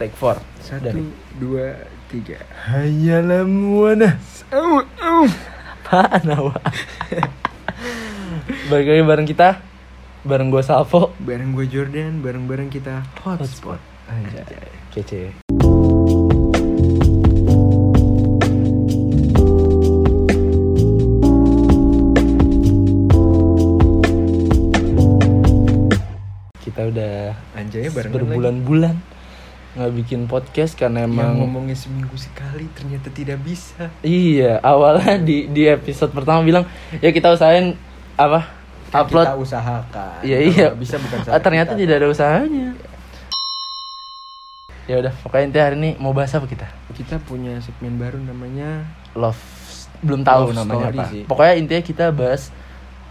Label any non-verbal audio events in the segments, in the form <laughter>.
take four Satu, Dari. dua, tiga. Hayalah muana. Au, au. apaan awak balik lagi bareng kita bareng gue Salvo Bareng gue Jordan, bareng-bareng kita hotspot. Anjay, kece kita udah Anjay bareng berbulan-bulan nggak bikin podcast karena Yang emang ngomongnya seminggu sekali ternyata tidak bisa. iya awalnya di di episode pertama bilang ya kita usahain apa Kan upload Kita usahakan. Iya iya. Bisa bukan Ah, ternyata kita. tidak ada usahanya. Ya udah, pokoknya intinya hari ini mau bahas apa kita? Kita punya segmen baru namanya Love belum tahu Love namanya apa. sih. Pokoknya intinya kita bahas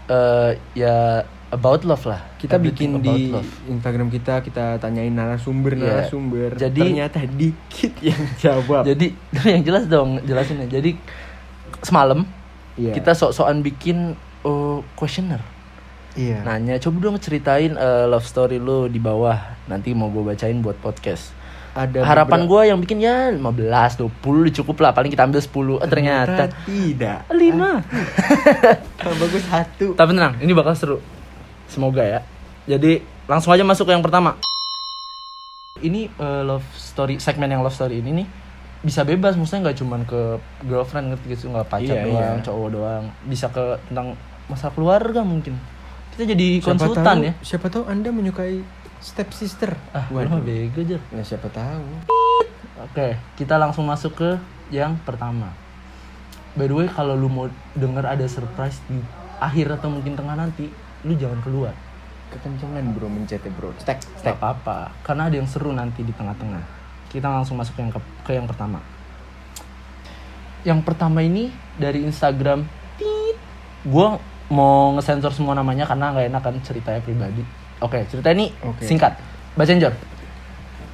eh, ya about love lah. kita Everything bikin di love. Instagram kita kita tanyain narasumber Iya. narasumber Jadi- ternyata dikit yang jawab Jadi <laughs> yang jelas dong, jelasin ya. Jadi semalam Iya. kita sok-sokan bikin oh, questionnaire. iya Nanya, coba dong ceritain eh, love story lu di bawah. Nanti mau gue bacain buat podcast. ada Harapan gue yang bikin ya 15, 20 cukup lah. Paling kita ambil 10. Eh, ternyata tidak lima Ah, <laughs> bagus satu tapi tenang ini bakal seru semoga ya. Jadi langsung aja masuk ke yang pertama. Ini eh, love story segmen yang love story ini nih bisa bebas. Maksudnya nggak cuman ke girlfriend ngerti gitu. Nggak pacar Iya, doang iya. cowok doang. Bisa ke tentang masalah keluarga mungkin. Kita jadi Siapa konsultan tahu- ya. siapa tahu anda menyukai step sister. Ah Waduh. bego aja nah siapa tahu. Oke kita langsung masuk ke yang pertama. By the way kalau lu mau denger ada surprise di akhir atau mungkin tengah nanti lu jangan keluar kekencangan bro mencetnya bro stek Gak apa-apa, karena ada yang seru nanti di tengah-tengah. Kita langsung masuk ke yang ke, ke yang pertama. Yang pertama ini dari Instagram. Tit. Gua mau ngesensor semua namanya karena nggak enak kan ceritanya pribadi. Oke, cerita ini Oke. singkat. Bacain Jor.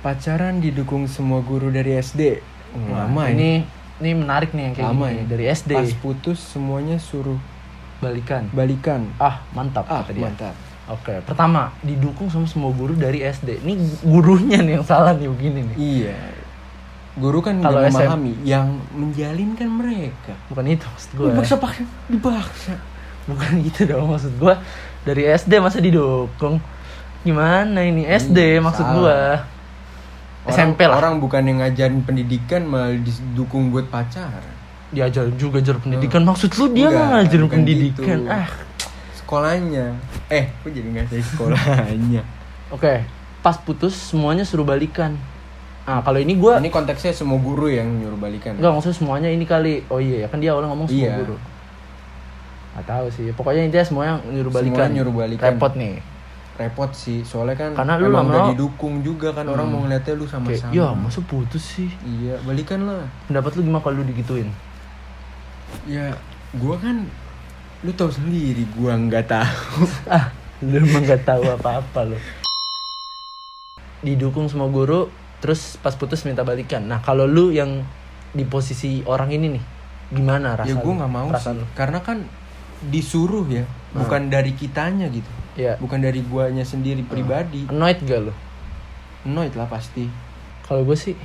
pacaran didukung semua guru dari SD Wah, lama ini ini menarik nih yang kayak Lama gini ya. dari SD. pas putus semuanya suruh Balikan. balikan Ah, mantap ah kata dia. mantap Oke, pertama didukung sama semua guru dari SD. Ini gurunya nih yang salah nih begini nih. iya guru kan Kalau SM. memahami yang menjalinkan mereka Bukan itu maksud gue. dipaksa paksa dipaksa bukan gitu dong maksud gua dari SD masa didukung gimana ini SD Hmm, maksud salah. gua Orang- SMP lah Orang bukan yang ngajarin pendidikan malah didukung buat pacaran. Diajarin juga jar pendidikan maksud lu dia Hmm. Nggak ngajarin bukan pendidikan gitu. ah Sekolahnya. Eh, kok jadi ngasih sekolahnya? <laughs> oke pas putus semuanya suruh balikan ah kalau ini gua Ini konteksnya semua guru yang nyuruh balikan. enggak maksudnya semuanya ini kali oh iya ya kan dia awalnya ngomong semua Iya. guru nggak tahu sih pokoknya intinya semuanya nyuruh Semua balikan nyuruh balikan. repot nih Repot sih, soalnya kan Karena lu emang udah didukung juga kan orang Hmm. mau ngeliatnya lu sama-sama. ya masa putus sih Iya, balikan lah. pendapat lu gimana kalau lu digituin Ya, gua kan lu tahu sendiri gua nggak tahu. <laughs> ah lu emang nggak tahu apa-apa lu didukung semua guru terus pas putus minta balikan nah kalau lu yang di posisi orang ini nih gimana rasa ya gua nggak mau sih. lu? Karena kan disuruh ya, Hmm. bukan dari kitanya gitu. ya Bukan dari guanya sendiri pribadi. annoyed gak lu Annoyed lah pasti. kalau gue sih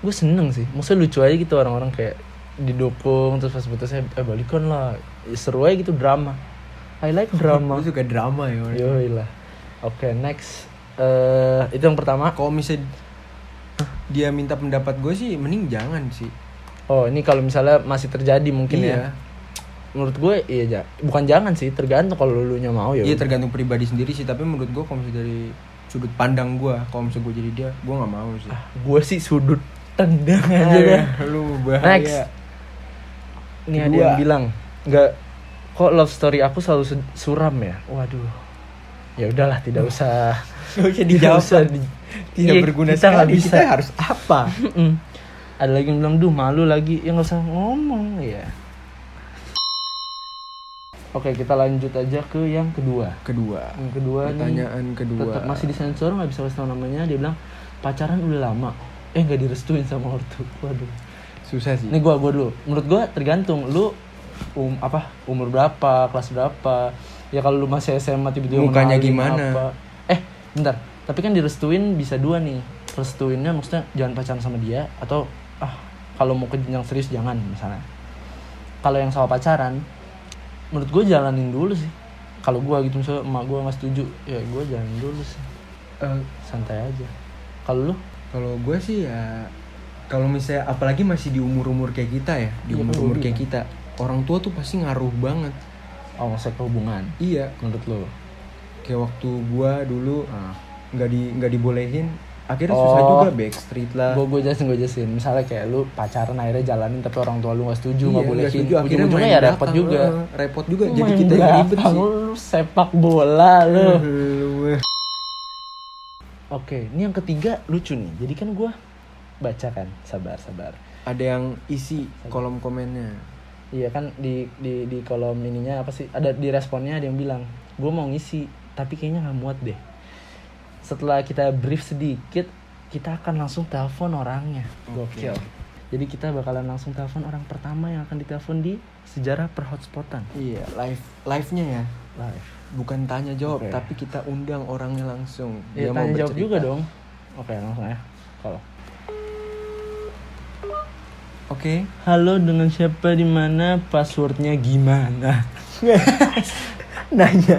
gue seneng sih maksudnya lucu aja gitu orang-orang kayak didukung terus pas putusnya eh balikan lah Ya, seru aja gitu drama I like drama <laughs> Lu suka drama ya. Yoi lah oke next eh itu yang pertama Kalau misalnya dia minta pendapat gue sih, mending jangan sih. oh ini kalau misalnya masih terjadi mungkin Iya. ya menurut gue iya ja bukan jangan sih tergantung kalau lu nya mau ya Iya tergantung pribadi sendiri sih. Tapi menurut gue kalau misalnya dari sudut pandang gue, kalau misalnya gue jadi dia, gue nggak mau sih. ah, gue sih sudut tendang aja Aduh, dah lu bahaya. next ini ada yang bilang nggak kok love story aku selalu su- suram ya? Waduh. Ya udahlah tidak usah. <laughs> Gak usah tidak dijawab. usah di- Tidak Iya, berguna kita sekali. bisa. Kita harus apa? Ada lagi yang bilang duh malu lagi. Ya nggak usah ngomong ya oke kita lanjut aja ke yang kedua. Kedua. yang kedua nih Pertanyaan kedua. tetap masih disensor nggak bisa kasih tahu namanya. Dia bilang pacaran udah lama. Eh nggak direstuin sama ortu. Waduh Susah sih. ini gua gua dulu. Menurut gua tergantung. Lu um apa umur berapa kelas berapa. Ya kalau lu masih SMA tiba-tiba Mukanya gimana? apa. eh bentar. Tapi kan direstuin bisa dua nih. Restuinnya maksudnya jangan pacaran sama dia atau ah kalau mau ke jenjang serius jangan misalnya. Kalau yang sama pacaran menurut gue jalanin dulu sih. Kalau gue gitu misalnya emak gue nggak setuju ya gue jalanin dulu sih. Eh, santai aja. Kalau lu? Kalau gue sih ya kalau misalnya apalagi masih di umur umur kayak kita ya di Iya, umur umur iya. kayak kita orang tua tuh pasti ngaruh banget oh maksudnya hubungan iya menurut lu kayak waktu gue dulu Ah. nggak di nggak dibolehin akhirnya Oh. susah juga backstreet lah gue gue jelasin gue jelasin misalnya kayak lu pacaran akhirnya jalanin tapi orang tua lu nggak setuju Iya, nggak nggak bolehin setuju. Akhirnya main ya repot juga eh, repot juga Lu jadi main kita yang ribet sih lu sepak bola lu Lu, eh. Oke, ini yang ketiga lucu nih. Jadi kan gue baca kan, sabar sabar. ada yang isi kolom komennya Iya kan di di di kolom ininya apa sih? Ada di responnya ada yang bilang, gue mau ngisi, tapi kayaknya nggak muat deh. Setelah kita brief sedikit, kita akan langsung telepon orangnya. Oke. Gokil. Jadi kita bakalan langsung telepon orang pertama yang akan ditelepon di sejarah perhotspotan iya live live nya ya live. bukan tanya jawab Oke. tapi kita undang orangnya langsung Iya, mau tanya jawab bercerita. juga dong. Oke, langsung ya. Kalau oke Halo, dengan siapa di mana? Passwordnya gimana? <laughs> Nanya.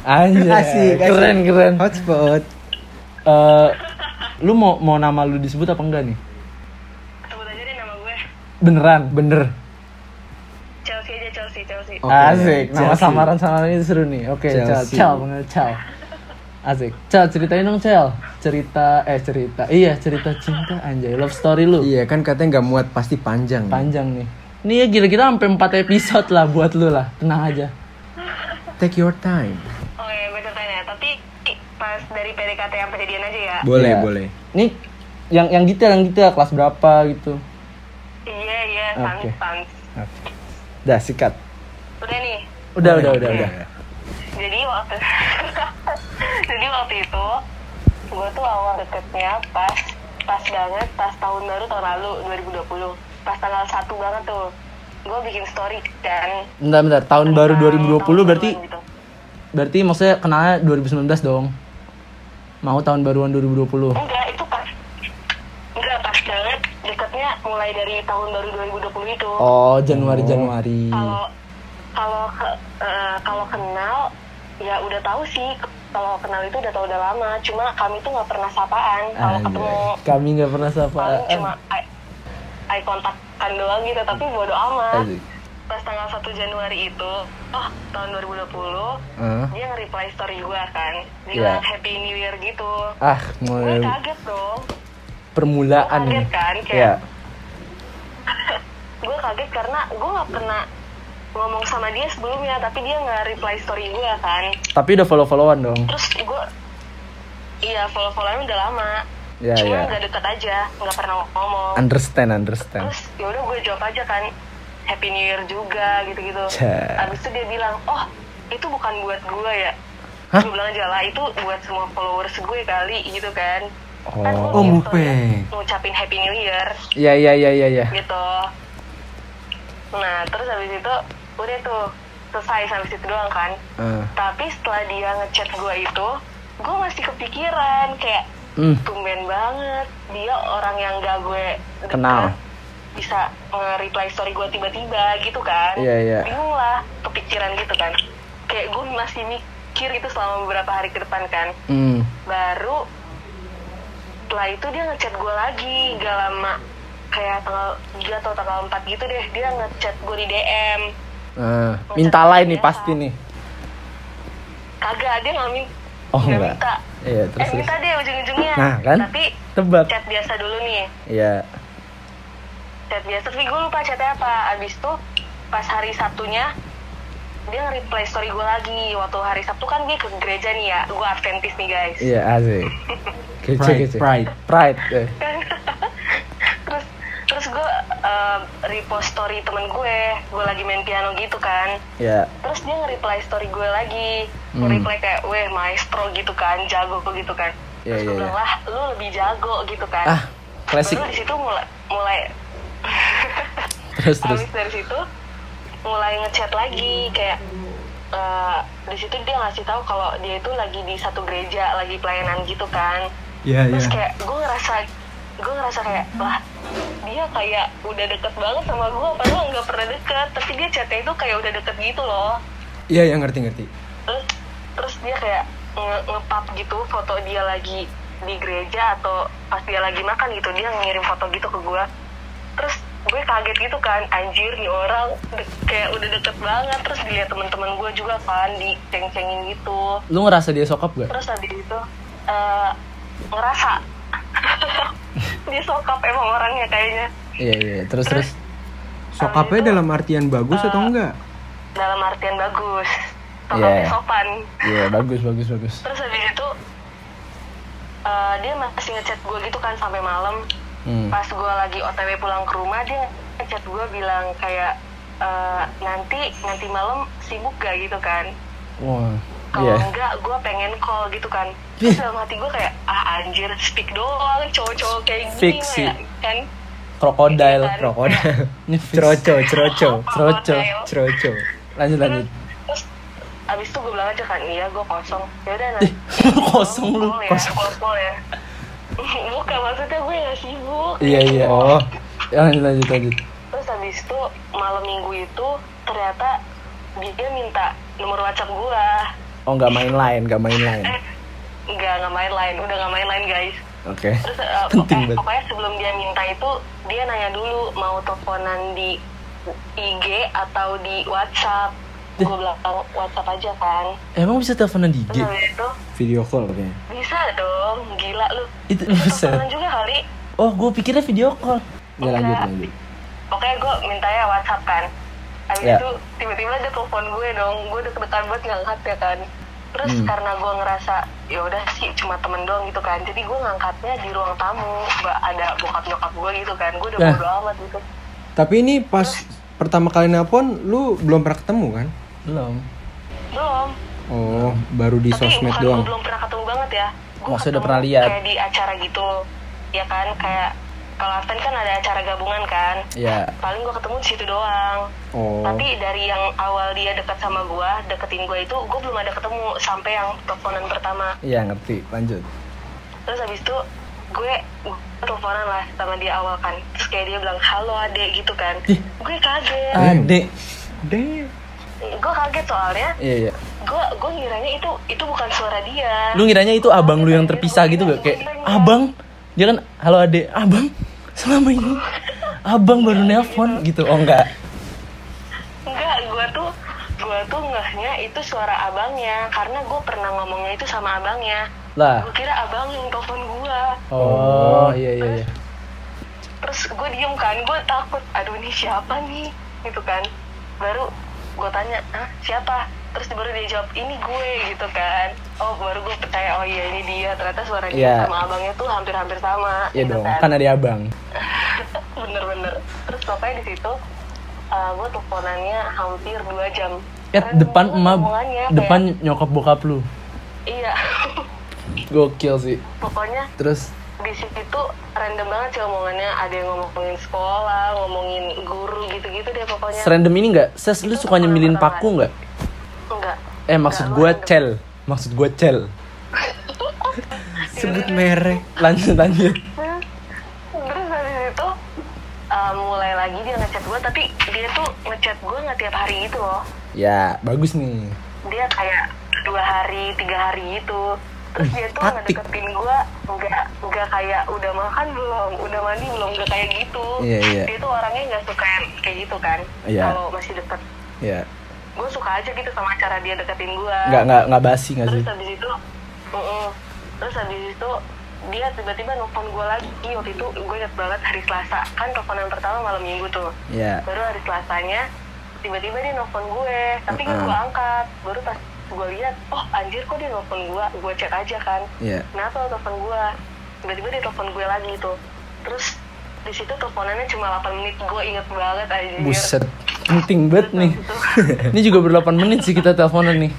Aja. Asik, asik. Keren, keren. hotspot Eh, lu mau mau nama lu disebut apa enggak nih? Sebut aja deh nama gue. Beneran, bener. Chelsea aja Chelsea, Chelsea. Oke, Asik. Nama Chelsea. samaran samaran itu seru nih. Oke, Cel, Chelsea. Cel, panggil Cel. Asik. Cel, ceritain dong, Cel. Cerita eh cerita. Iya, cerita cinta anjay, love story lu. iya kan katanya nggak muat pasti panjang Panjang nih. Nih ya gila-gila sampai 4 episode lah buat lu lah. Tenang aja. take your time Oke, gue ceritain ya. Tapi pas dari PDKT yang kejadian aja ya. boleh Iya. boleh Nih yang yang detail yang detail kelas berapa gitu. Iya, iya, Oke. sans, sans. Dah sikat. Udah nih. Udah udah udah udah. Jadi waktu <laughs> Jadi waktu itu gue tuh awal deketnya pas pas banget pas tahun baru tahun lalu 2020 pas tanggal 1 banget tuh gue bikin story kan Bentar bentar. Tahun baru tentang 2020 tahun berarti gitu. berarti maksudnya kenalnya 2019 dong. Mau tahun baruan 2020. enggak itu pas enggak pas banget deketnya mulai dari tahun baru 2020 itu Oh, Januari Januari. kalau kalau eh, kalau kenal ya udah tahu sih kalau kenal itu udah tahu udah lama cuma kami tuh nggak pernah sapaan kalau ketemu Kami nggak pernah sapaan. cuma eye, eye contact-an doang gitu tapi bodo amat Asik. pas tanggal 1 Januari itu oh tahun 2020 Ah. dia nge-reply story gue kan dia Iya. bilang happy new year gitu Ah, gue mulai kaget dong permulaan Kaget nih. kan, kayak- Iya. <laughs> gue kaget karena gue nggak pernah ngomong sama dia sebelumnya tapi dia nggak reply story gue kan Tapi udah follow-followan dong. terus gue iya follow followan udah lama Ya, cuma ya. nggak deket aja nggak pernah ngomong Understand, understand. terus yaudah gue jawab aja kan happy new year juga gitu gitu Cah. abis itu dia bilang oh itu bukan buat gue ya Hah? gue bilang aja lah itu buat semua followers gue kali gitu kan kan gue Oh. Oh, bikin story mupeng. ngucapin happy new year Iya, iya, iya, iya, iya. gitu nah terus habis itu udah tuh selesai sampai situ doang kan Ah. tapi setelah dia ngechat gue itu gue masih kepikiran kayak Hmm. tumben banget dia orang yang gak gue Kenal. bisa nge-reply story gue tiba-tiba gitu kan Iya, iya. bingung lah kepikiran gitu kan kayak gue masih mikir itu selama beberapa hari ke depan kan Hmm. baru setelah itu dia ngechat gue lagi gak lama kayak tanggal 3 atau tanggal 4 gitu deh dia ngechat gue di DM Ah, minta lain nih pasti nih. kagak dia nggak min Oh, nggak enggak. minta Iya, terus eh minta deh ujung-ujungnya Nah, kan? tapi Tebak. chat biasa dulu nih Iya. chat biasa tapi gue lupa chatnya apa abis itu pas hari Sabtunya dia nge-reply story gue lagi waktu hari Sabtu kan gue ke gereja nih ya gue Adventis nih guys Iya, asik. <laughs> Kece, Pride, kece. pride. Pride. eh. <laughs> terus terus gue uh, repost story temen gue gue lagi main piano gitu kan Iya. terus dia nge-reply story gue lagi Hmm. nge-reply kayak weh maestro gitu kan jago gitu kan Iya, terus iya, gue bilang lah lu lebih jago gitu kan Ah, klasik. Baru di situ mulai mulai <laughs> Terus terus. Habis dari situ mulai ngechat lagi kayak eh, di situ dia ngasih tahu kalau dia itu lagi di satu gereja lagi pelayanan gitu kan Iya iya. terus kayak gue ngerasa gue ngerasa kayak lah dia kayak udah deket banget sama gue padahal nggak pernah deket. Tapi dia chatnya itu kayak udah deket gitu loh. Iya iya ngerti ngerti. terus terus dia kayak nge ngepap gitu foto dia lagi di gereja atau pas dia lagi makan gitu dia ngirim foto gitu ke gue terus gue kaget gitu kan anjir nih orang de- kayak udah deket banget. Terus dilihat teman-teman gue juga kan di ceng-cengin gitu. Lu ngerasa dia sokap gak? terus habis itu eh, ngerasa <laughs> dia sokap emang orangnya kayaknya Iya iya. Terus terus. Sokapnya itu, dalam artian bagus atau enggak? dalam artian bagus Iya. sokapnya sopan Iya bagus bagus bagus. terus habis itu eh, dia masih ngechat gue gitu kan sampai malam Hmm. pas gue lagi otw pulang ke rumah dia ngechat gue bilang kayak eh, nanti nanti malam sibuk gak gitu kan Wah. kalau Iya. enggak gue pengen call gitu kan terus dalam hati gue kayak ah anjir speak doang cowok-cowok kayak gini Fix sih. ya kan Krokodil. Iya kan? Krokodil. Ceroco, ceroco, Ceroco. ceroco. Lanjut lanjut. terus abis itu gue bilang aja kan iya gue kosong ya udah nanti <laughs> Kosong lu. Ya, Kosong. call ya <laughs> bukan maksudnya gue gak sibuk Iya iya. Oh, Ya, lanjut lanjut lanjut. terus habis itu malam minggu itu ternyata dia minta nomor WhatsApp gue Oh nggak main lain, nggak main lain. Eh nggak nggak main lain udah nggak main lain guys Oke. terus eh, <laughs> Penting pokoknya, banget. pokoknya sebelum dia minta itu dia nanya dulu mau teleponan di IG atau di WhatsApp gue bilang WhatsApp aja kan Emang bisa teleponan di IG? itu video call kayaknya. bisa dong gila lu Itu bisa. teleponan juga kali Oh, gue pikirnya video call. Ya lanjut lanjut. pokoknya gue mintanya WhatsApp kan Habis Ya. itu tiba-tiba dia telepon gue dong gue deg-degan banget ngangkat ya kan terus Hmm. karena gue ngerasa ya udah sih cuma temen doang gitu kan jadi gue ngangkatnya di ruang tamu gak ada bokap nyokap gue gitu kan gue udah Ya. bodo amat gitu Tapi ini pas pertama kali nelpon lu belum pernah ketemu kan? Belum. belum Oh, baru di tapi sosmed bukan doang. gue belum pernah ketemu banget ya gue Maksudnya udah pernah lihat. kayak di acara gitu ya kan kayak kalau Aspen kan ada acara gabungan kan Iya. paling gue ketemu di situ doang Oh. Tapi dari yang awal dia dekat sama gua, deketin gua itu, gua belum ada ketemu sampai yang teleponan pertama. Iya ngerti. Lanjut. Terus habis itu gue gue teleponan lah sama dia awal kan. Terus kayak dia bilang halo adek gitu kan. Ih. Gue kaget. Adek. Deh. Gue kaget soalnya. Iya iya. Gue gue ngiranya itu itu bukan suara dia. Lu ngiranya itu abang lu yang terpisah gitu gak? Kayak abang. Dia kan halo adek. Abang. Selama ini. Abang baru nelpon gitu. Oh enggak. Enggak, gue tuh gue tuh ngehnya itu suara abangnya karena gue pernah ngomongnya itu sama abangnya. Lah. Gue kira abang yang telepon gua. Oh iya iya iya. terus gue diem kan gue takut aduh ini siapa nih gitu kan baru gue tanya ah siapa terus baru dia jawab ini gue gitu kan oh baru gue percaya oh iya ini dia ternyata suara dia Iya. sama abangnya tuh hampir-hampir sama Iya gitu dong. kan Kan ada abang. <laughs> bener-bener terus pokoknya di situ uh, gue teleponannya hampir dua jam Eh Karena depan emak, ngomongannya kayak- depan nyokap bokap lu. iya <laughs> Gokil sih. pokoknya Terus di situ random banget sih omongannya ada yang ngomongin sekolah ngomongin guru gitu-gitu deh pokoknya serandom ini nggak? Ses lu suka nyemilin paku nggak? enggak Eh maksud gue random. cel. Maksud gue cel. Sebut merek. Lanjut lanjut. terus habis itu uh, mulai lagi dia ngechat gue tapi dia tuh ngechat gue nggak tiap hari gitu loh Ya bagus nih. dia kayak dua hari tiga hari gitu terus dia tuh taktik. ngedeketin gue nggak nggak kayak udah makan belum udah mandi belum nggak kayak gitu Iya, iya. dia tuh orangnya nggak suka kayak gitu kan Iya. kalau masih deket Ya. Gue suka aja gitu sama cara dia deketin gue Nggak nggak nggak basi nggak sih? terus habis itu mm-mm. terus habis itu dia tiba-tiba nelfon gue lagi waktu itu gue inget banget hari Selasa kan teleponan pertama malam minggu tuh Ya. baru hari Selasanya tiba-tiba dia nelfon gue tapi nggak Uh-uh. gue angkat baru pas gue lihat oh anjir kok dia nelfon gue gue cek aja kan Ya. kenapa lo telepon gue tiba-tiba dia telepon gue lagi tuh terus di situ teleponannya cuma 8 menit gue inget banget aja Buset. Penting banget nih. <laughs> Ini juga ber 8 menit sih kita teleponan nih.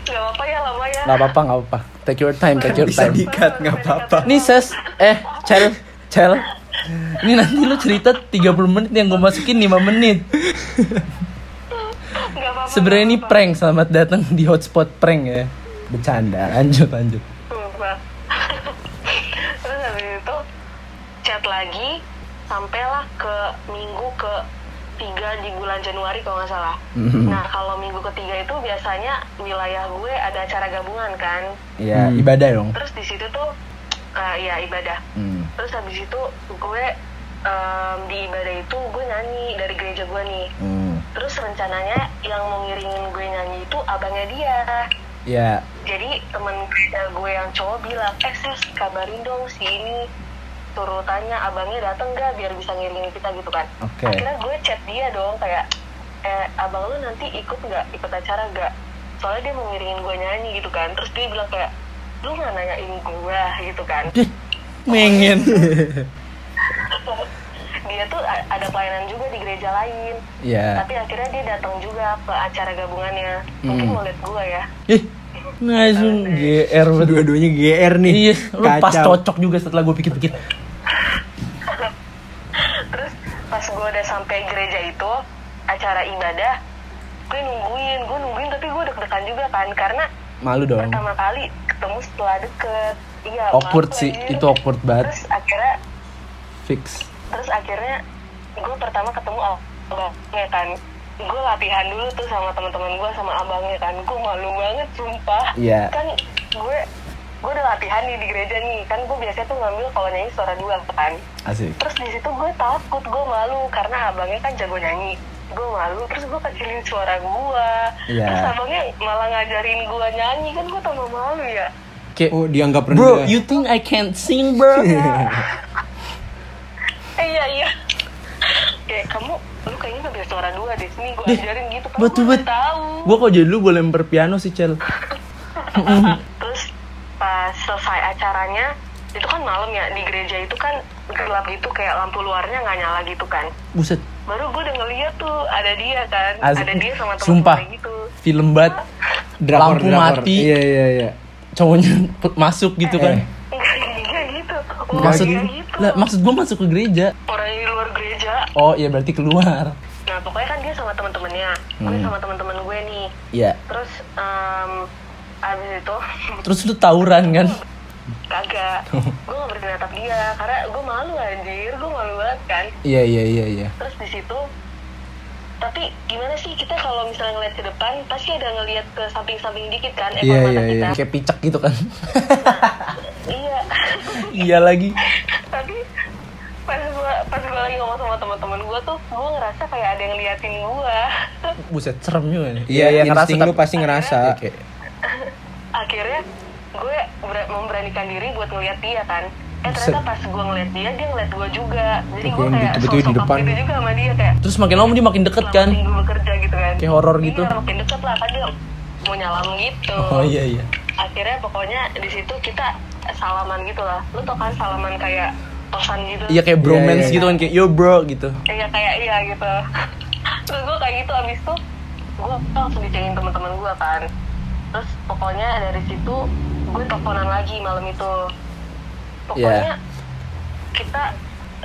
nggak apa-apa ya lama ya Nggak apa-apa nggak apa. Take your time, take your Bisa time. dikat nggak apa-apa. Nih ses, eh cel, cel. Ini nanti lu cerita 30 menit yang gue masukin 5 menit. Sebenarnya ini prank. Selamat datang di hotspot prank ya. Bercanda. Lanjut lanjut. <laughs> Terus habis itu chat lagi sampailah ke minggu ke tiga di bulan Januari kalau nggak salah Hmm. nah kalau minggu ketiga itu biasanya wilayah gue ada acara gabungan kan ya Hmm. ibadah dong terus di situ tuh eh, ya ibadah Hmm. terus habis itu gue em, di ibadah itu gue nyanyi dari gereja gue nih Hmm. terus rencananya yang mau ngiringin gue nyanyi itu abangnya dia ya jadi temen gue yang cowok bilang eh ses kabarin dong si ini suruh tanya abangnya dateng gak biar bisa ngiringin kita? Gitu kan. Oke. akhirnya gue chat dia dong kayak eh abang lu nanti ikut nggak? Ikut acara gak soalnya dia mau ngiringin gue nyanyi gitu kan. Terus dia bilang kayak lu nggak nanyain gue gitu kan. Dih, mengen <laughs> dia tuh ada pelayanan juga di gereja lain. Ya tapi akhirnya dia datang juga ke acara gabungannya. Mungkin Hmm. mau lihat gue ya. Ih langsung GR betul. Dua-duanya GR nih. iya lu pas cocok juga setelah gue pikir-pikir. Terus pas gue udah sampai gereja itu acara ibadah gue nungguin gue nungguin tapi gue deg-degan juga kan karena malu dong. pertama kali ketemu setelah deket. Iya awkward sih anjir. itu awkward banget. Terus akhirnya fix. terus akhirnya gue pertama ketemu abangnya kan gue latihan dulu tuh sama teman-teman gue sama abangnya kan. Gue malu banget sumpah. Iya. kan gue gue udah latihan nih di gereja nih. Kan gue biasanya tuh ngambil kalau nyanyi suara dua kan. Asik. Terus di situ gue takut gue malu. Karena abangnya kan jago nyanyi. Gue malu terus gue kecilin suara gue Iya. terus abangnya malah ngajarin gue nyanyi. Kan gue tambah malu ya. Kayak Oh, dianggap bro rendah. you think I can't sing bro? <laughs> Iya iya. Kayak kamu lu kayaknya gak bisa suara dua deh. Sini gue ajarin gitu kan betul, gue tahu. Gue kok jadi lu boleh lempar piano sih cel. <laughs> Terus pas selesai acaranya itu kan malam ya di gereja itu kan gelap gitu kayak lampu luarnya nggak nyala gitu kan. Buset. Baru gue udah ngeliat tuh ada dia kan. Asik. ada dia sama Sumpah. temen-temennya gitu. Film banget. Drakor, lampu drakor. mati. Iya, iya, iya. cowoknya masuk gitu kan. Eh. enggak enggak gitu. Oh, maksud enggak gitu. lah maksud gue masuk ke gereja orang yang di luar gereja oh iya berarti keluar. Nah pokoknya kan dia sama temen-temennya. Gue Hmm. sama temen-temen gue nih. Iya. Terus em, abis itu <laughs> terus lu tawuran kan? Kagak. <laughs> Gue gak berani natap dia karena gue malu anjir. Gue malu banget kan? Iya iya iya iya. Terus di situ tapi gimana sih kita kalau misalnya ngeliat ke depan pasti ada ngeliat ke samping-samping dikit kan? Ekor Iya, mata iya, kita. kayak picak gitu kan? Iya. <laughs> Iya lagi. Tapi pas gua pas gua lagi ngomong sama teman-teman gua tuh gua ngerasa kayak ada yang liatin gua. <laughs> Buset serem juga nih Iya, iya insting lu pasti ngerasa. Iya, kayak akhirnya gue ber- memberanikan diri buat ngeliat dia kan. Eh ternyata pas gua ngeliat dia dia ngeliat gua juga. Jadi yang kayak tiba-tiba di sosok depan. gitu juga sama dia kayak terus makin lama dia makin deket kan? Gua bekerja gitu kan. Kayak horor gitu. iya makin deket lah kan dia mau nyalam gitu. Oh iya iya. Akhirnya pokoknya di situ kita salaman gitu lah. Lu tau kan salaman kayak tosan gitu iya kayak bromance Iya, iya. gitu kan kayak yo bro gitu Iya kayak iya gitu. Terus gue kayak gitu abis itu gue langsung dicengin teman-teman gue kan. Terus pokoknya dari situ gue teleponan lagi malam itu. Pokoknya Iya. kita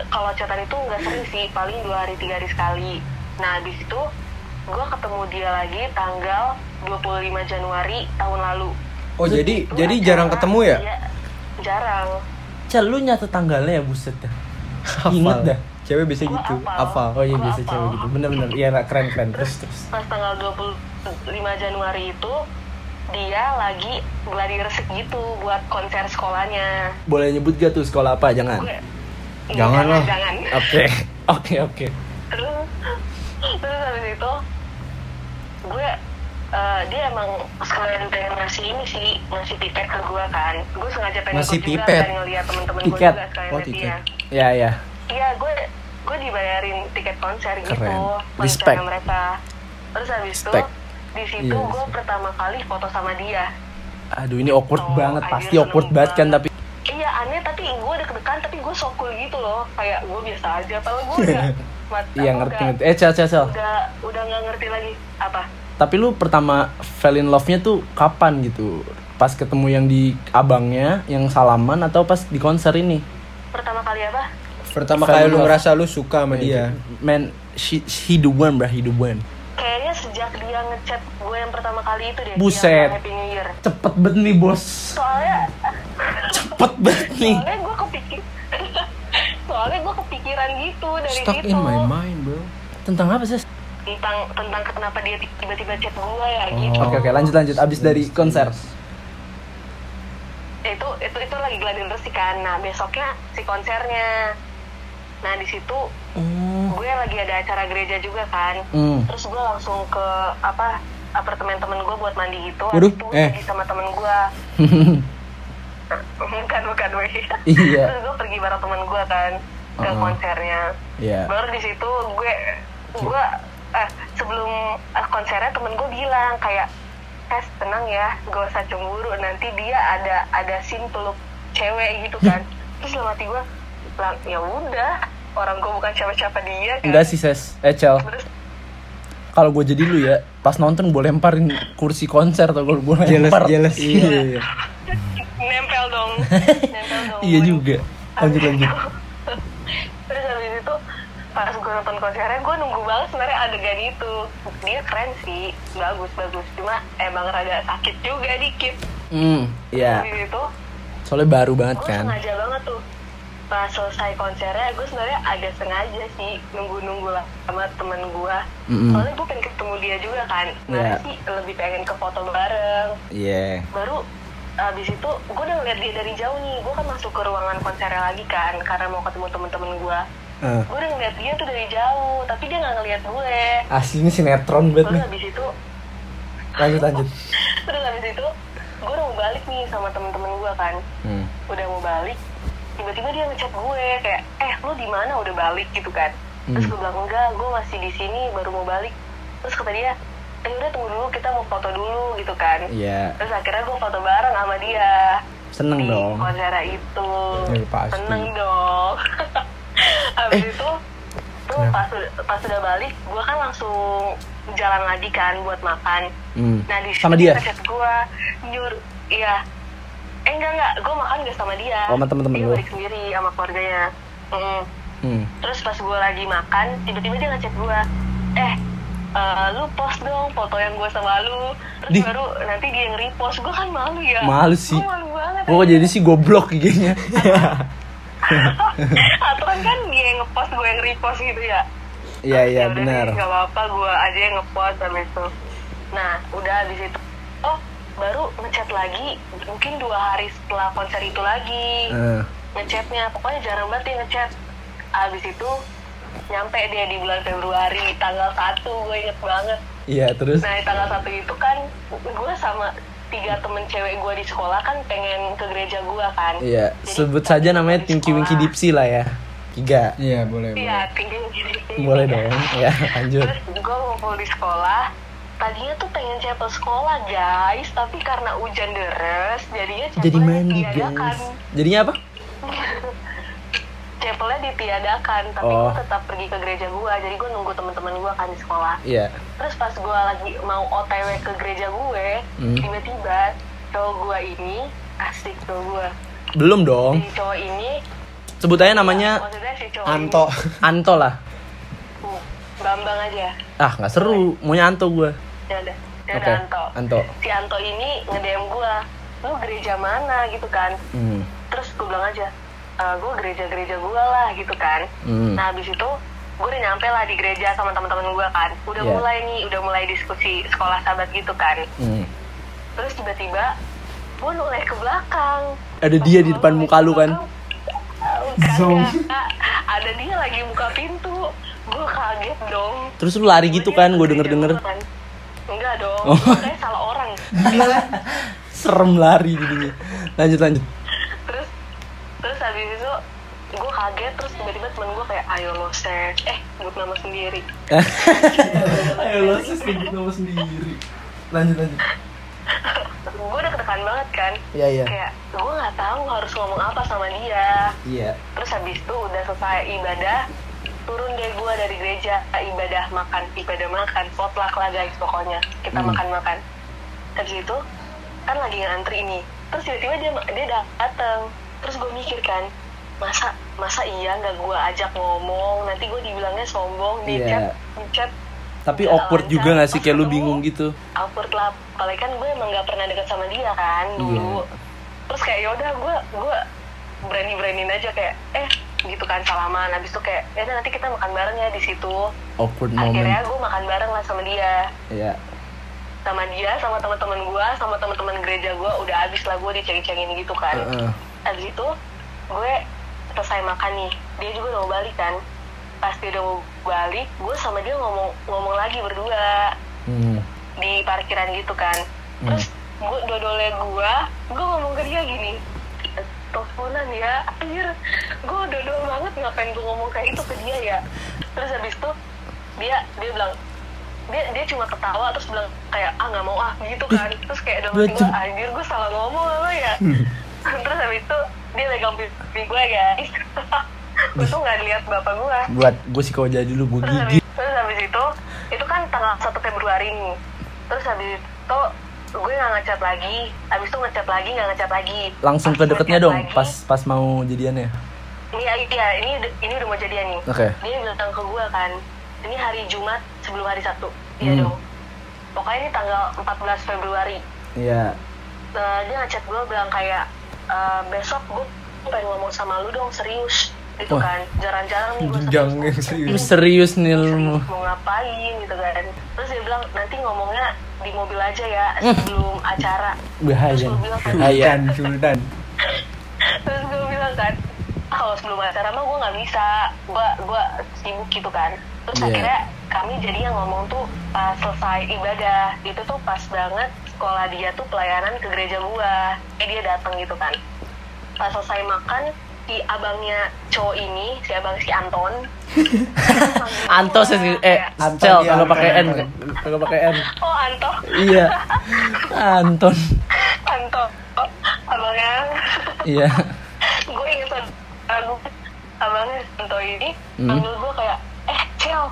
kalau chatan itu nggak sering sih, paling dua hari tiga hari sekali. Nah abis itu gue ketemu dia lagi tanggal 25 Januari tahun lalu. Oh, jadi jadi jarang ketemu ya? dia- jarang. Cel lu nyata tanggalnya ya buset dah inget dah Cewek biasa gitu. hafal. Hafal. oh iya biasa cewek gitu bener-bener iya keren keren terus terus pas tanggal 25 Januari itu dia lagi gladi resik gitu buat konser sekolahnya. boleh nyebut gak tuh sekolah apa jangan Gue Jangan lah. Jangan. oke <laughs> oke oke Terus terus habis itu gue eh, dia emang sekalian pengen ngasih ini sih ngasih tiket ke gue kan. Gue sengaja pengen Ngasih ikut juga tiket? pengen ngeliat temen-temen gue Tiket? juga sekalian Oh, tiket. dia. Ya ya iya gue gue dibayarin tiket konser gitu Keren. konsernya Respect. mereka. Terus habis itu Respect. di situ Iya, gue pertama kali foto sama dia. Aduh ini awkward Oh, banget. pasti awkward banget kan tapi Iya aneh tapi gue deg-degan tapi gue so cool gitu loh. Kayak gue biasa aja kalau <laughs> gue udah iya ngerti ngerti. Eh cel cel cel. Udah udah nggak ngerti lagi apa tapi lu pertama fell in love-nya tuh kapan gitu pas ketemu yang di abangnya yang salaman atau pas di konser ini pertama kali apa Pertama Fell kali lu love. ngerasa lu suka sama dia. man she, he the one bro he the one kayaknya sejak dia ngechat gue yang pertama kali itu deh Buset. Happy New Year Cepet banget nih bos. soalnya Cepet banget nih. soalnya gue kepikir <laughs> soalnya gue kepikiran gitu dari Stuck situ in my mind, bro. Tentang apa sih? Tentang tentang kenapa dia tiba-tiba chat gue ya Oh. gitu Oke oke lanjut lanjut. Abis dari konser. itu itu itu lagi gladi bersih kan nah besoknya si konsernya nah di situ Oh. gue lagi ada acara gereja juga kan Hmm. terus gue langsung ke apa apartemen temen gue buat mandi gitu Waduh, itu eh. sama temen gue <laughs> <laughs> bukan bukan gue Iya. terus gue pergi bareng temen gue kan ke Uh-uh. konsernya Iya. baru di situ gue gue eh, sebelum eh, konsernya temen gue bilang kayak Tes tenang ya gak usah cemburu nanti dia ada ada scene peluk cewek gitu kan <laughs> terus dalam hati gue bilang ya udah orang gue bukan siapa-siapa dia kan Enggak sih ses. Eh Cel. Kalau gue jadi lu ya, pas nonton gue lemparin kursi konser atau gue gue lempar. jealous. Iya. <laughs> nempel dong <laughs> nempel dong Iya juga. Lanjut lanjut. Nonton konsernya gue nunggu banget sebenarnya adegan itu dia keren sih bagus bagus cuma emang rada sakit juga dikit Hmm, iya. Habis itu Soalnya baru banget gue kan. sengaja banget tuh pas selesai konsernya gue sebenarnya agak sengaja sih nunggu-nunggu lah sama temen gue Mm-mm. soalnya gue pengen ketemu dia juga kan sebenarnya Iya. sih lebih pengen ke foto bareng Iya. baru abis itu gue udah ngeliat dia dari jauh nih gue kan masuk ke ruangan konsernya lagi kan karena mau ketemu temen-temen gue Eh, gue udah ngeliat dia tuh dari jauh tapi dia nggak ngeliat gue aslinya sinetron banget terus nih. abis itu Lanjut lanjut. <laughs> terus abis itu gue udah mau balik nih sama temen-temen gue kan Hmm. udah mau balik tiba-tiba dia ngechat gue kayak eh lu di mana udah balik gitu kan terus Hmm. gue bilang enggak gue masih di sini baru mau balik terus kata dia eh udah tunggu dulu kita mau foto dulu gitu kan Iya. terus akhirnya gue foto bareng sama dia Seneng di dong. konser itu Ya, pasti. seneng dong <laughs> habis Eh. itu tuh pas pas udah balik gue kan langsung jalan lagi kan buat makan Hmm. nah di Sama dia? chat gue nyur iya eh enggak enggak gue makan gak sama dia Oh, sama temen-temen dia balik sendiri sama keluarganya Mm. Hmm. terus pas gue lagi makan tiba-tiba dia ngechat gue eh eh, lu post dong foto yang gue sama lu terus Di- baru nanti dia yang repost gue kan malu ya Malu sih. Gua malu banget Gue jadi sih goblok IG-nya. <laughs> aturan kan dia yang ngepost gue yang repost gitu ya? Iya iya Ya benar. nggak apa-apa gue aja yang ngepost habis itu. Nah udah habis itu oh baru ngechat lagi mungkin dua hari setelah konser itu lagi. Eh, ngechatnya pokoknya jarang banget dia ngechat. Abis itu nyampe dia di bulan Februari tanggal 1 gue inget banget. Iya terus. nah di tanggal satu itu kan gue sama tiga temen cewek gue di sekolah kan pengen ke gereja gue kan Iya. Jadi Sebut saja namanya Tinky Winky. Dipsy lah ya. Tiga. Iya, boleh, iya boleh. tinggi tinggi Boleh dong. Ya lanjut. terus gue ngumpul di sekolah tadinya tuh pengen chapel sekolah guys tapi karena hujan deres jadinya Jadi mandi guys. Jadinya apa? <laughs> chapelnya ditiadakan tapi Oh. gue tetap pergi ke gereja gue jadi gue nunggu teman-teman gue kan di sekolah Iya. terus pas gue lagi mau otw ke gereja gue Hmm. tiba-tiba cowok gue ini asik cowok gue Belum dong. si cowok ini Sebut aja namanya maksudnya si cowok Anto. Anto lah. ini, uh, Bambang aja Ah nggak seru. Maunya Anto gue. ya udah ya udah Anto Anto. si Anto ini nge-DM gue lu gereja mana gitu kan Hmm. terus gue bilang aja "Eh, gue gereja-gereja gue lah gitu kan Hmm. nah habis itu gue udah nyampe lah di gereja sama teman-teman gue kan udah Iya. mulai nih udah mulai diskusi sekolah sahabat gitu kan Hmm. terus tiba-tiba gue noleh ke belakang Ada dia di depan muka lu kan? Zong. ada dia lagi buka pintu gue kaget dong Terus lu lari gitu kan? Gue denger denger. gua kan. enggak dong Oh. kayak salah orang <laughs> Serem lari jadinya. Lanjut lanjut. terus terus habis itu kaget terus tiba-tiba temen gue kayak ayo lo set eh sebut nama sendiri <laughs> Ayo lo <laughs> sis sebut nama sendiri. Lanjut lanjut. gue udah ketekan banget kan Iya iya. kayak gue nggak tahu harus ngomong apa sama dia Iya. terus habis itu udah selesai ibadah turun deh gue dari gereja ibadah makan ibadah makan potluck lah guys pokoknya kita Hmm. makan makan habis itu kan lagi ngantri ini terus tiba-tiba dia dia datang terus gue mikir kan masa masa iya nggak gue ajak ngomong nanti gue dibilangnya sombong di Iya. chat di chat Tapi Nggak awkward lancar. juga gak sih kayak lu bingung gitu? awkward lah apalagi kan gue emang gak pernah deket sama dia kan dulu Iya. terus kayak yaudah gue gue berani beraniin aja kayak eh gitu kan salaman habis itu kayak ya nanti kita makan bareng ya di situ Awkward akhirnya moment. gue makan bareng lah sama dia Iya. sama dia sama teman-teman gue sama teman-teman gereja gue udah abis lah gue diceng-cengin gitu kan Heeh. abis itu gue selesai makan nih dia juga udah mau balik kan. Pas dia udah mau balik gue sama dia ngomong ngomong lagi berdua. Hmm. di parkiran gitu kan. Terus gue dodolnya gue gue ngomong ke dia gini teleponan ya anjir. Gue dodol banget ngapain gue ngomong kayak itu ke dia ya? Terus habis itu dia dia bilang dia dia cuma ketawa terus bilang kayak ah nggak mau ah gitu kan. Terus kayak <laughs> dalam gue anjir gue salah ngomong apa ya? <laughs> Terus habis itu dia megang pipi gue guys. <laughs> Gue tuh nggak lihat bapak gue Buat gue sih jadi dulu gue gigit. terus habis itu itu kan tanggal 1 Februari nih. Terus habis itu gue nggak ngechat lagi. Habis itu ngechat lagi nggak ngechat lagi. Langsung Pas ke deketnya dong lagi, pas pas mau jadiannya. ini iya ini udah- ini udah mau jadian nih. Oke. dia bilang ke gue kan ini hari Jumat sebelum hari Sabtu. Iya Hmm. dong. Pokoknya ini tanggal 14 Februari. Iya. Nah, dia ngechat gue bilang kayak "Eh, besok gue pengen ngomong sama lu dong serius gitu Wah. kan jarang-jarang nih gue serius yang serius. Lu serius nih lu. mau ngapain gitu kan terus dia bilang nanti ngomongnya di mobil aja ya sebelum <laughs> acara Bahaya. terus gue <laughs> bilang kan Bahaya. Sultan, terus gue bilang kan "Ah, kalau sebelum acara mah gue nggak bisa gue gue sibuk gitu kan terus Iya. akhirnya kami jadi yang ngomong tuh pas selesai ibadah itu tuh pas banget sekolah dia tuh pelayanan ke gereja gua. Eh dia datang gitu kan. Pas selesai makan si abangnya cowok ini si abang si Anton. <laughs> Anto sih eh Anto Cel kalau pakai N kalau pakai N. oh Anto Iya. <laughs> Anton. Anto oh, abangnya. Iya. gue inget lagu abangnya Anto ini Hmm. panggil gue kayak eh Cel.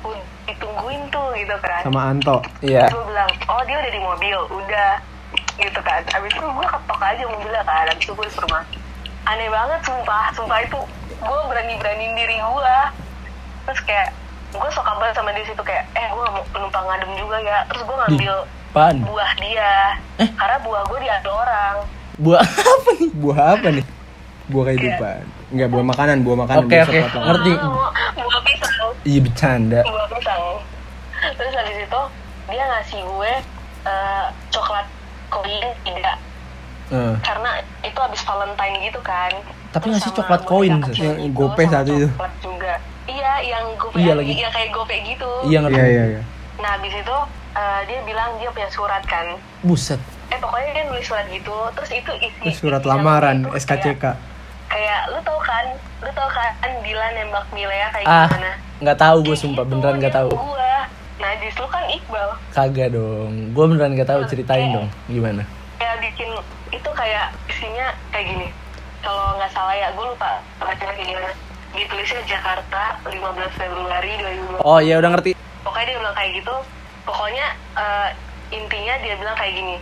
Udah ditungguin tuh gitu kan Sama Anto. Iya. gue bilang oh dia udah di mobil udah gitu kan abis itu gue ketok aja mobilnya kan abis itu gue disuruh masuk aneh banget sumpah sumpah itu gue berani beraniin diri gue terus kayak gue suka banget sama dia situ kayak eh gue mau penumpang ngadem juga ya terus gue ngambil Pan. buah dia Eh? karena buah gue diambil orang Buah <laughs> apa nih? Buah apa nih? Buah kehidupan. Enggak, buah makanan, buah makanan. Oke, biasa oke. potong. Ngerti. buah, pisang Iya bercanda. buah pisang terus habis itu dia ngasih gue eh, coklat koin tidak Eh, karena itu habis Valentine gitu kan Tapi Terus ngasih coklat koin. Yang gitu, gope satu itu. coklat juga iya yang gope Iya iya lagi. yang kayak gope gitu Iya ngerti. Iya, iya, iya. nah habis itu eh, dia bilang dia punya surat kan Buset. eh pokoknya dia nulis surat gitu terus itu isi Itu surat isi lamaran SKCK. kayak, kan lu tau kan Dilan nembak Milea kayak Ah, gimana nggak tahu gue sumpah beneran nggak tahu. gua Najis lu kan Iqbal Kagak dong. Gue beneran nggak tahu ceritain dong. Gimana? kayak bikin itu kayak isinya kayak gini kalau nggak salah ya gue lupa bacanya kayak gimana ditulisnya Jakarta 15 Februari 2020 Oh iya udah ngerti. pokoknya dia bilang kayak gitu pokoknya eh, intinya dia bilang kayak gini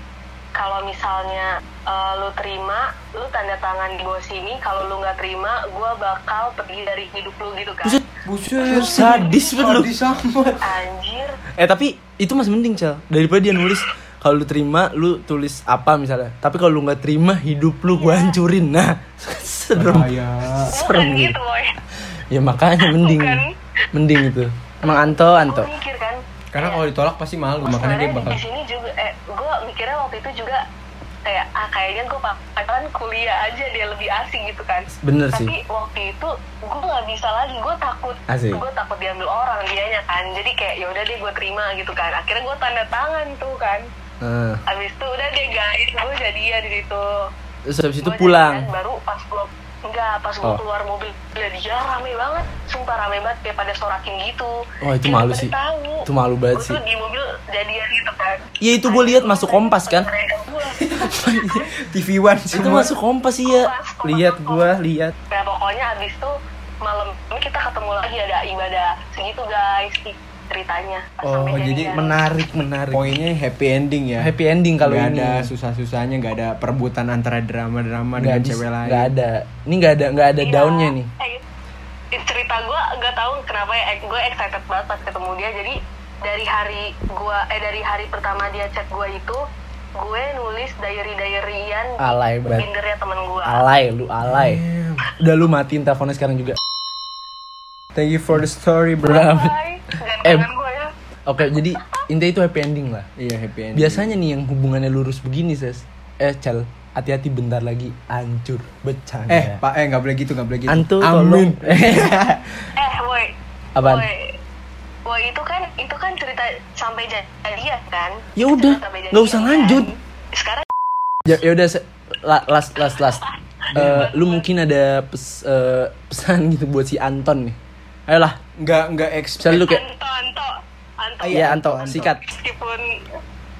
kalau misalnya eh, lu terima lu tanda tangan di bawah sini kalau lu nggak terima gue bakal pergi dari hidup lu gitu kan Buset. Buset. Sadis banget lu. Anjir Eh tapi itu masih mending cel daripada dia nulis kalau lu terima lu tulis apa misalnya. Tapi kalau lu nggak terima hidup lu gua hancurin. Nah <laughs> serem. Bahaya. bukan Serem gitu boy Ya makanya mending. Bukan. Mending itu. Emang Anto Anto. mikir kan Karena kalau ditolak pasti malu, Gua makanya dia bakal di sini juga eh gue mikirnya waktu itu juga kayak ah kayaknya gue bakalan kuliah aja dia lebih asik gitu kan. Bener sih. tapi waktu itu gue nggak bisa lagi gue takut. Gue takut diambil orang dianya kan. Jadi kayak ya udah deh gue terima gitu kan. Akhirnya gue tanda tangan tuh kan. Nah, abis itu udah deh guys gue jadian di situ. Terus habis itu Gua pulang. jadian, baru pas gue enggak pas gue Oh. keluar mobil ya dia rame banget sumpah rame banget kayak pada sorakin gitu Wah, itu malu sih. tahu. Itu malu banget Gua sih. tuh di mobil jadian gitu kan Iya itu gue lihat masuk kompas kan. TV <laughs> One itu masuk kompas iya. Lihat gua lihat. Nah pokoknya abis itu malam ini kita ketemu lagi ada ibadah segitu guys ceritanya. Oh, jadi jadian. Menarik menarik. Poinnya happy ending ya. Happy ending kalau Nggak ini. ada susah-susahnya, nggak ada perebutan antara drama-drama dengan bisa- cewek lain. nggak ada. Ini nggak ada nggak ada Iya. daunnya nih. Eh, cerita gue nggak tahu kenapa ya gue excited banget pas ketemu dia jadi dari hari gua eh dari hari pertama dia chat gua itu gue nulis diary diaryan Alay banget. Tindernya temen gua Alay, lu alay. Udah lu matiin teleponnya sekarang juga. Thank you for the story, bro. Udah. Eh. ya Oke, jadi intinya itu happy ending lah. Iya, happy ending. Biasanya nih yang hubungannya lurus begini, Ses. Eh, Cel, hati-hati bentar lagi hancur. Bercanda. Eh, Pak, eh nggak boleh gitu, nggak boleh gitu. Antu Amin. tolong. <laughs> eh woi Apaan? woi woi itu kan itu kan cerita sampai jadian kan Ya udah, nggak usah jadian, lanjut. kan? sekarang Ya, ya udah, last last last. <laughs> Eh, lu mungkin ada pes- eh, pesan gitu buat si Anton nih. Ayolah, Nggak nggak expect. misalnya lu kayak Anto Anto Anto Iya, Anto, Anto. sikat. meskipun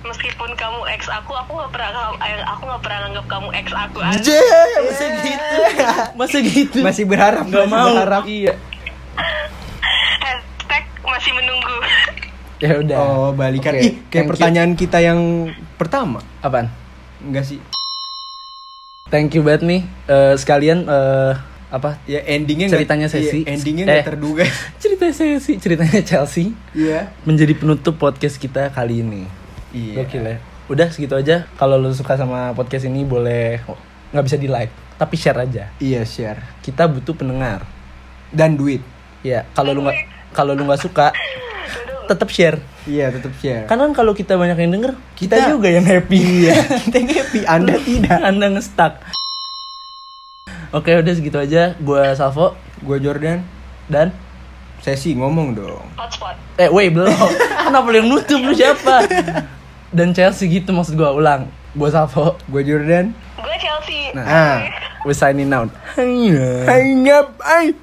meskipun kamu ex aku aku nggak pernah eh, aku nggak pernah nganggap kamu ex aku aja masa gitu. <laughs> Masa gitu. Masih berharap, nggak masih mau. berharap. Iya. hashtag masih menunggu Ya udah. Oh, balikan. Oke, Ih, thank kayak you. pertanyaan kita yang pertama. Apaan? Enggak sih. Thank you banget nih eh, sekalian eh, apa Ya endingnya ceritanya sesi iya, endingnya nggak Eh. terduga. <laughs> cerita sesi ceritanya Chelsea Iya. menjadi penutup podcast kita kali ini Iya. Gokil ya udah segitu aja kalau lu suka sama podcast ini boleh nggak bisa di like tapi share aja Iya, share. kita butuh pendengar Dan duit. ya kalau lu nggak kalau lu nggak suka tetap share Iya, tetap share. karena kan kalau kita banyak yang denger kita, Kita- juga yang happy Iya, <laughs> kita happy, Anda tidak. anda ngestak oke udah segitu aja gua Salvo Gue Jordan, dan sesi ngomong dong. hotspot Eh, wait, belum. <laughs> Kenapa lu yang nutup lu siapa? Dan Chelsea gitu maksud gua ulang. Gua Savo. Gue Jordan. gue Chelsea Nah. Ah. We signing out. Hanya. Hang up, ay.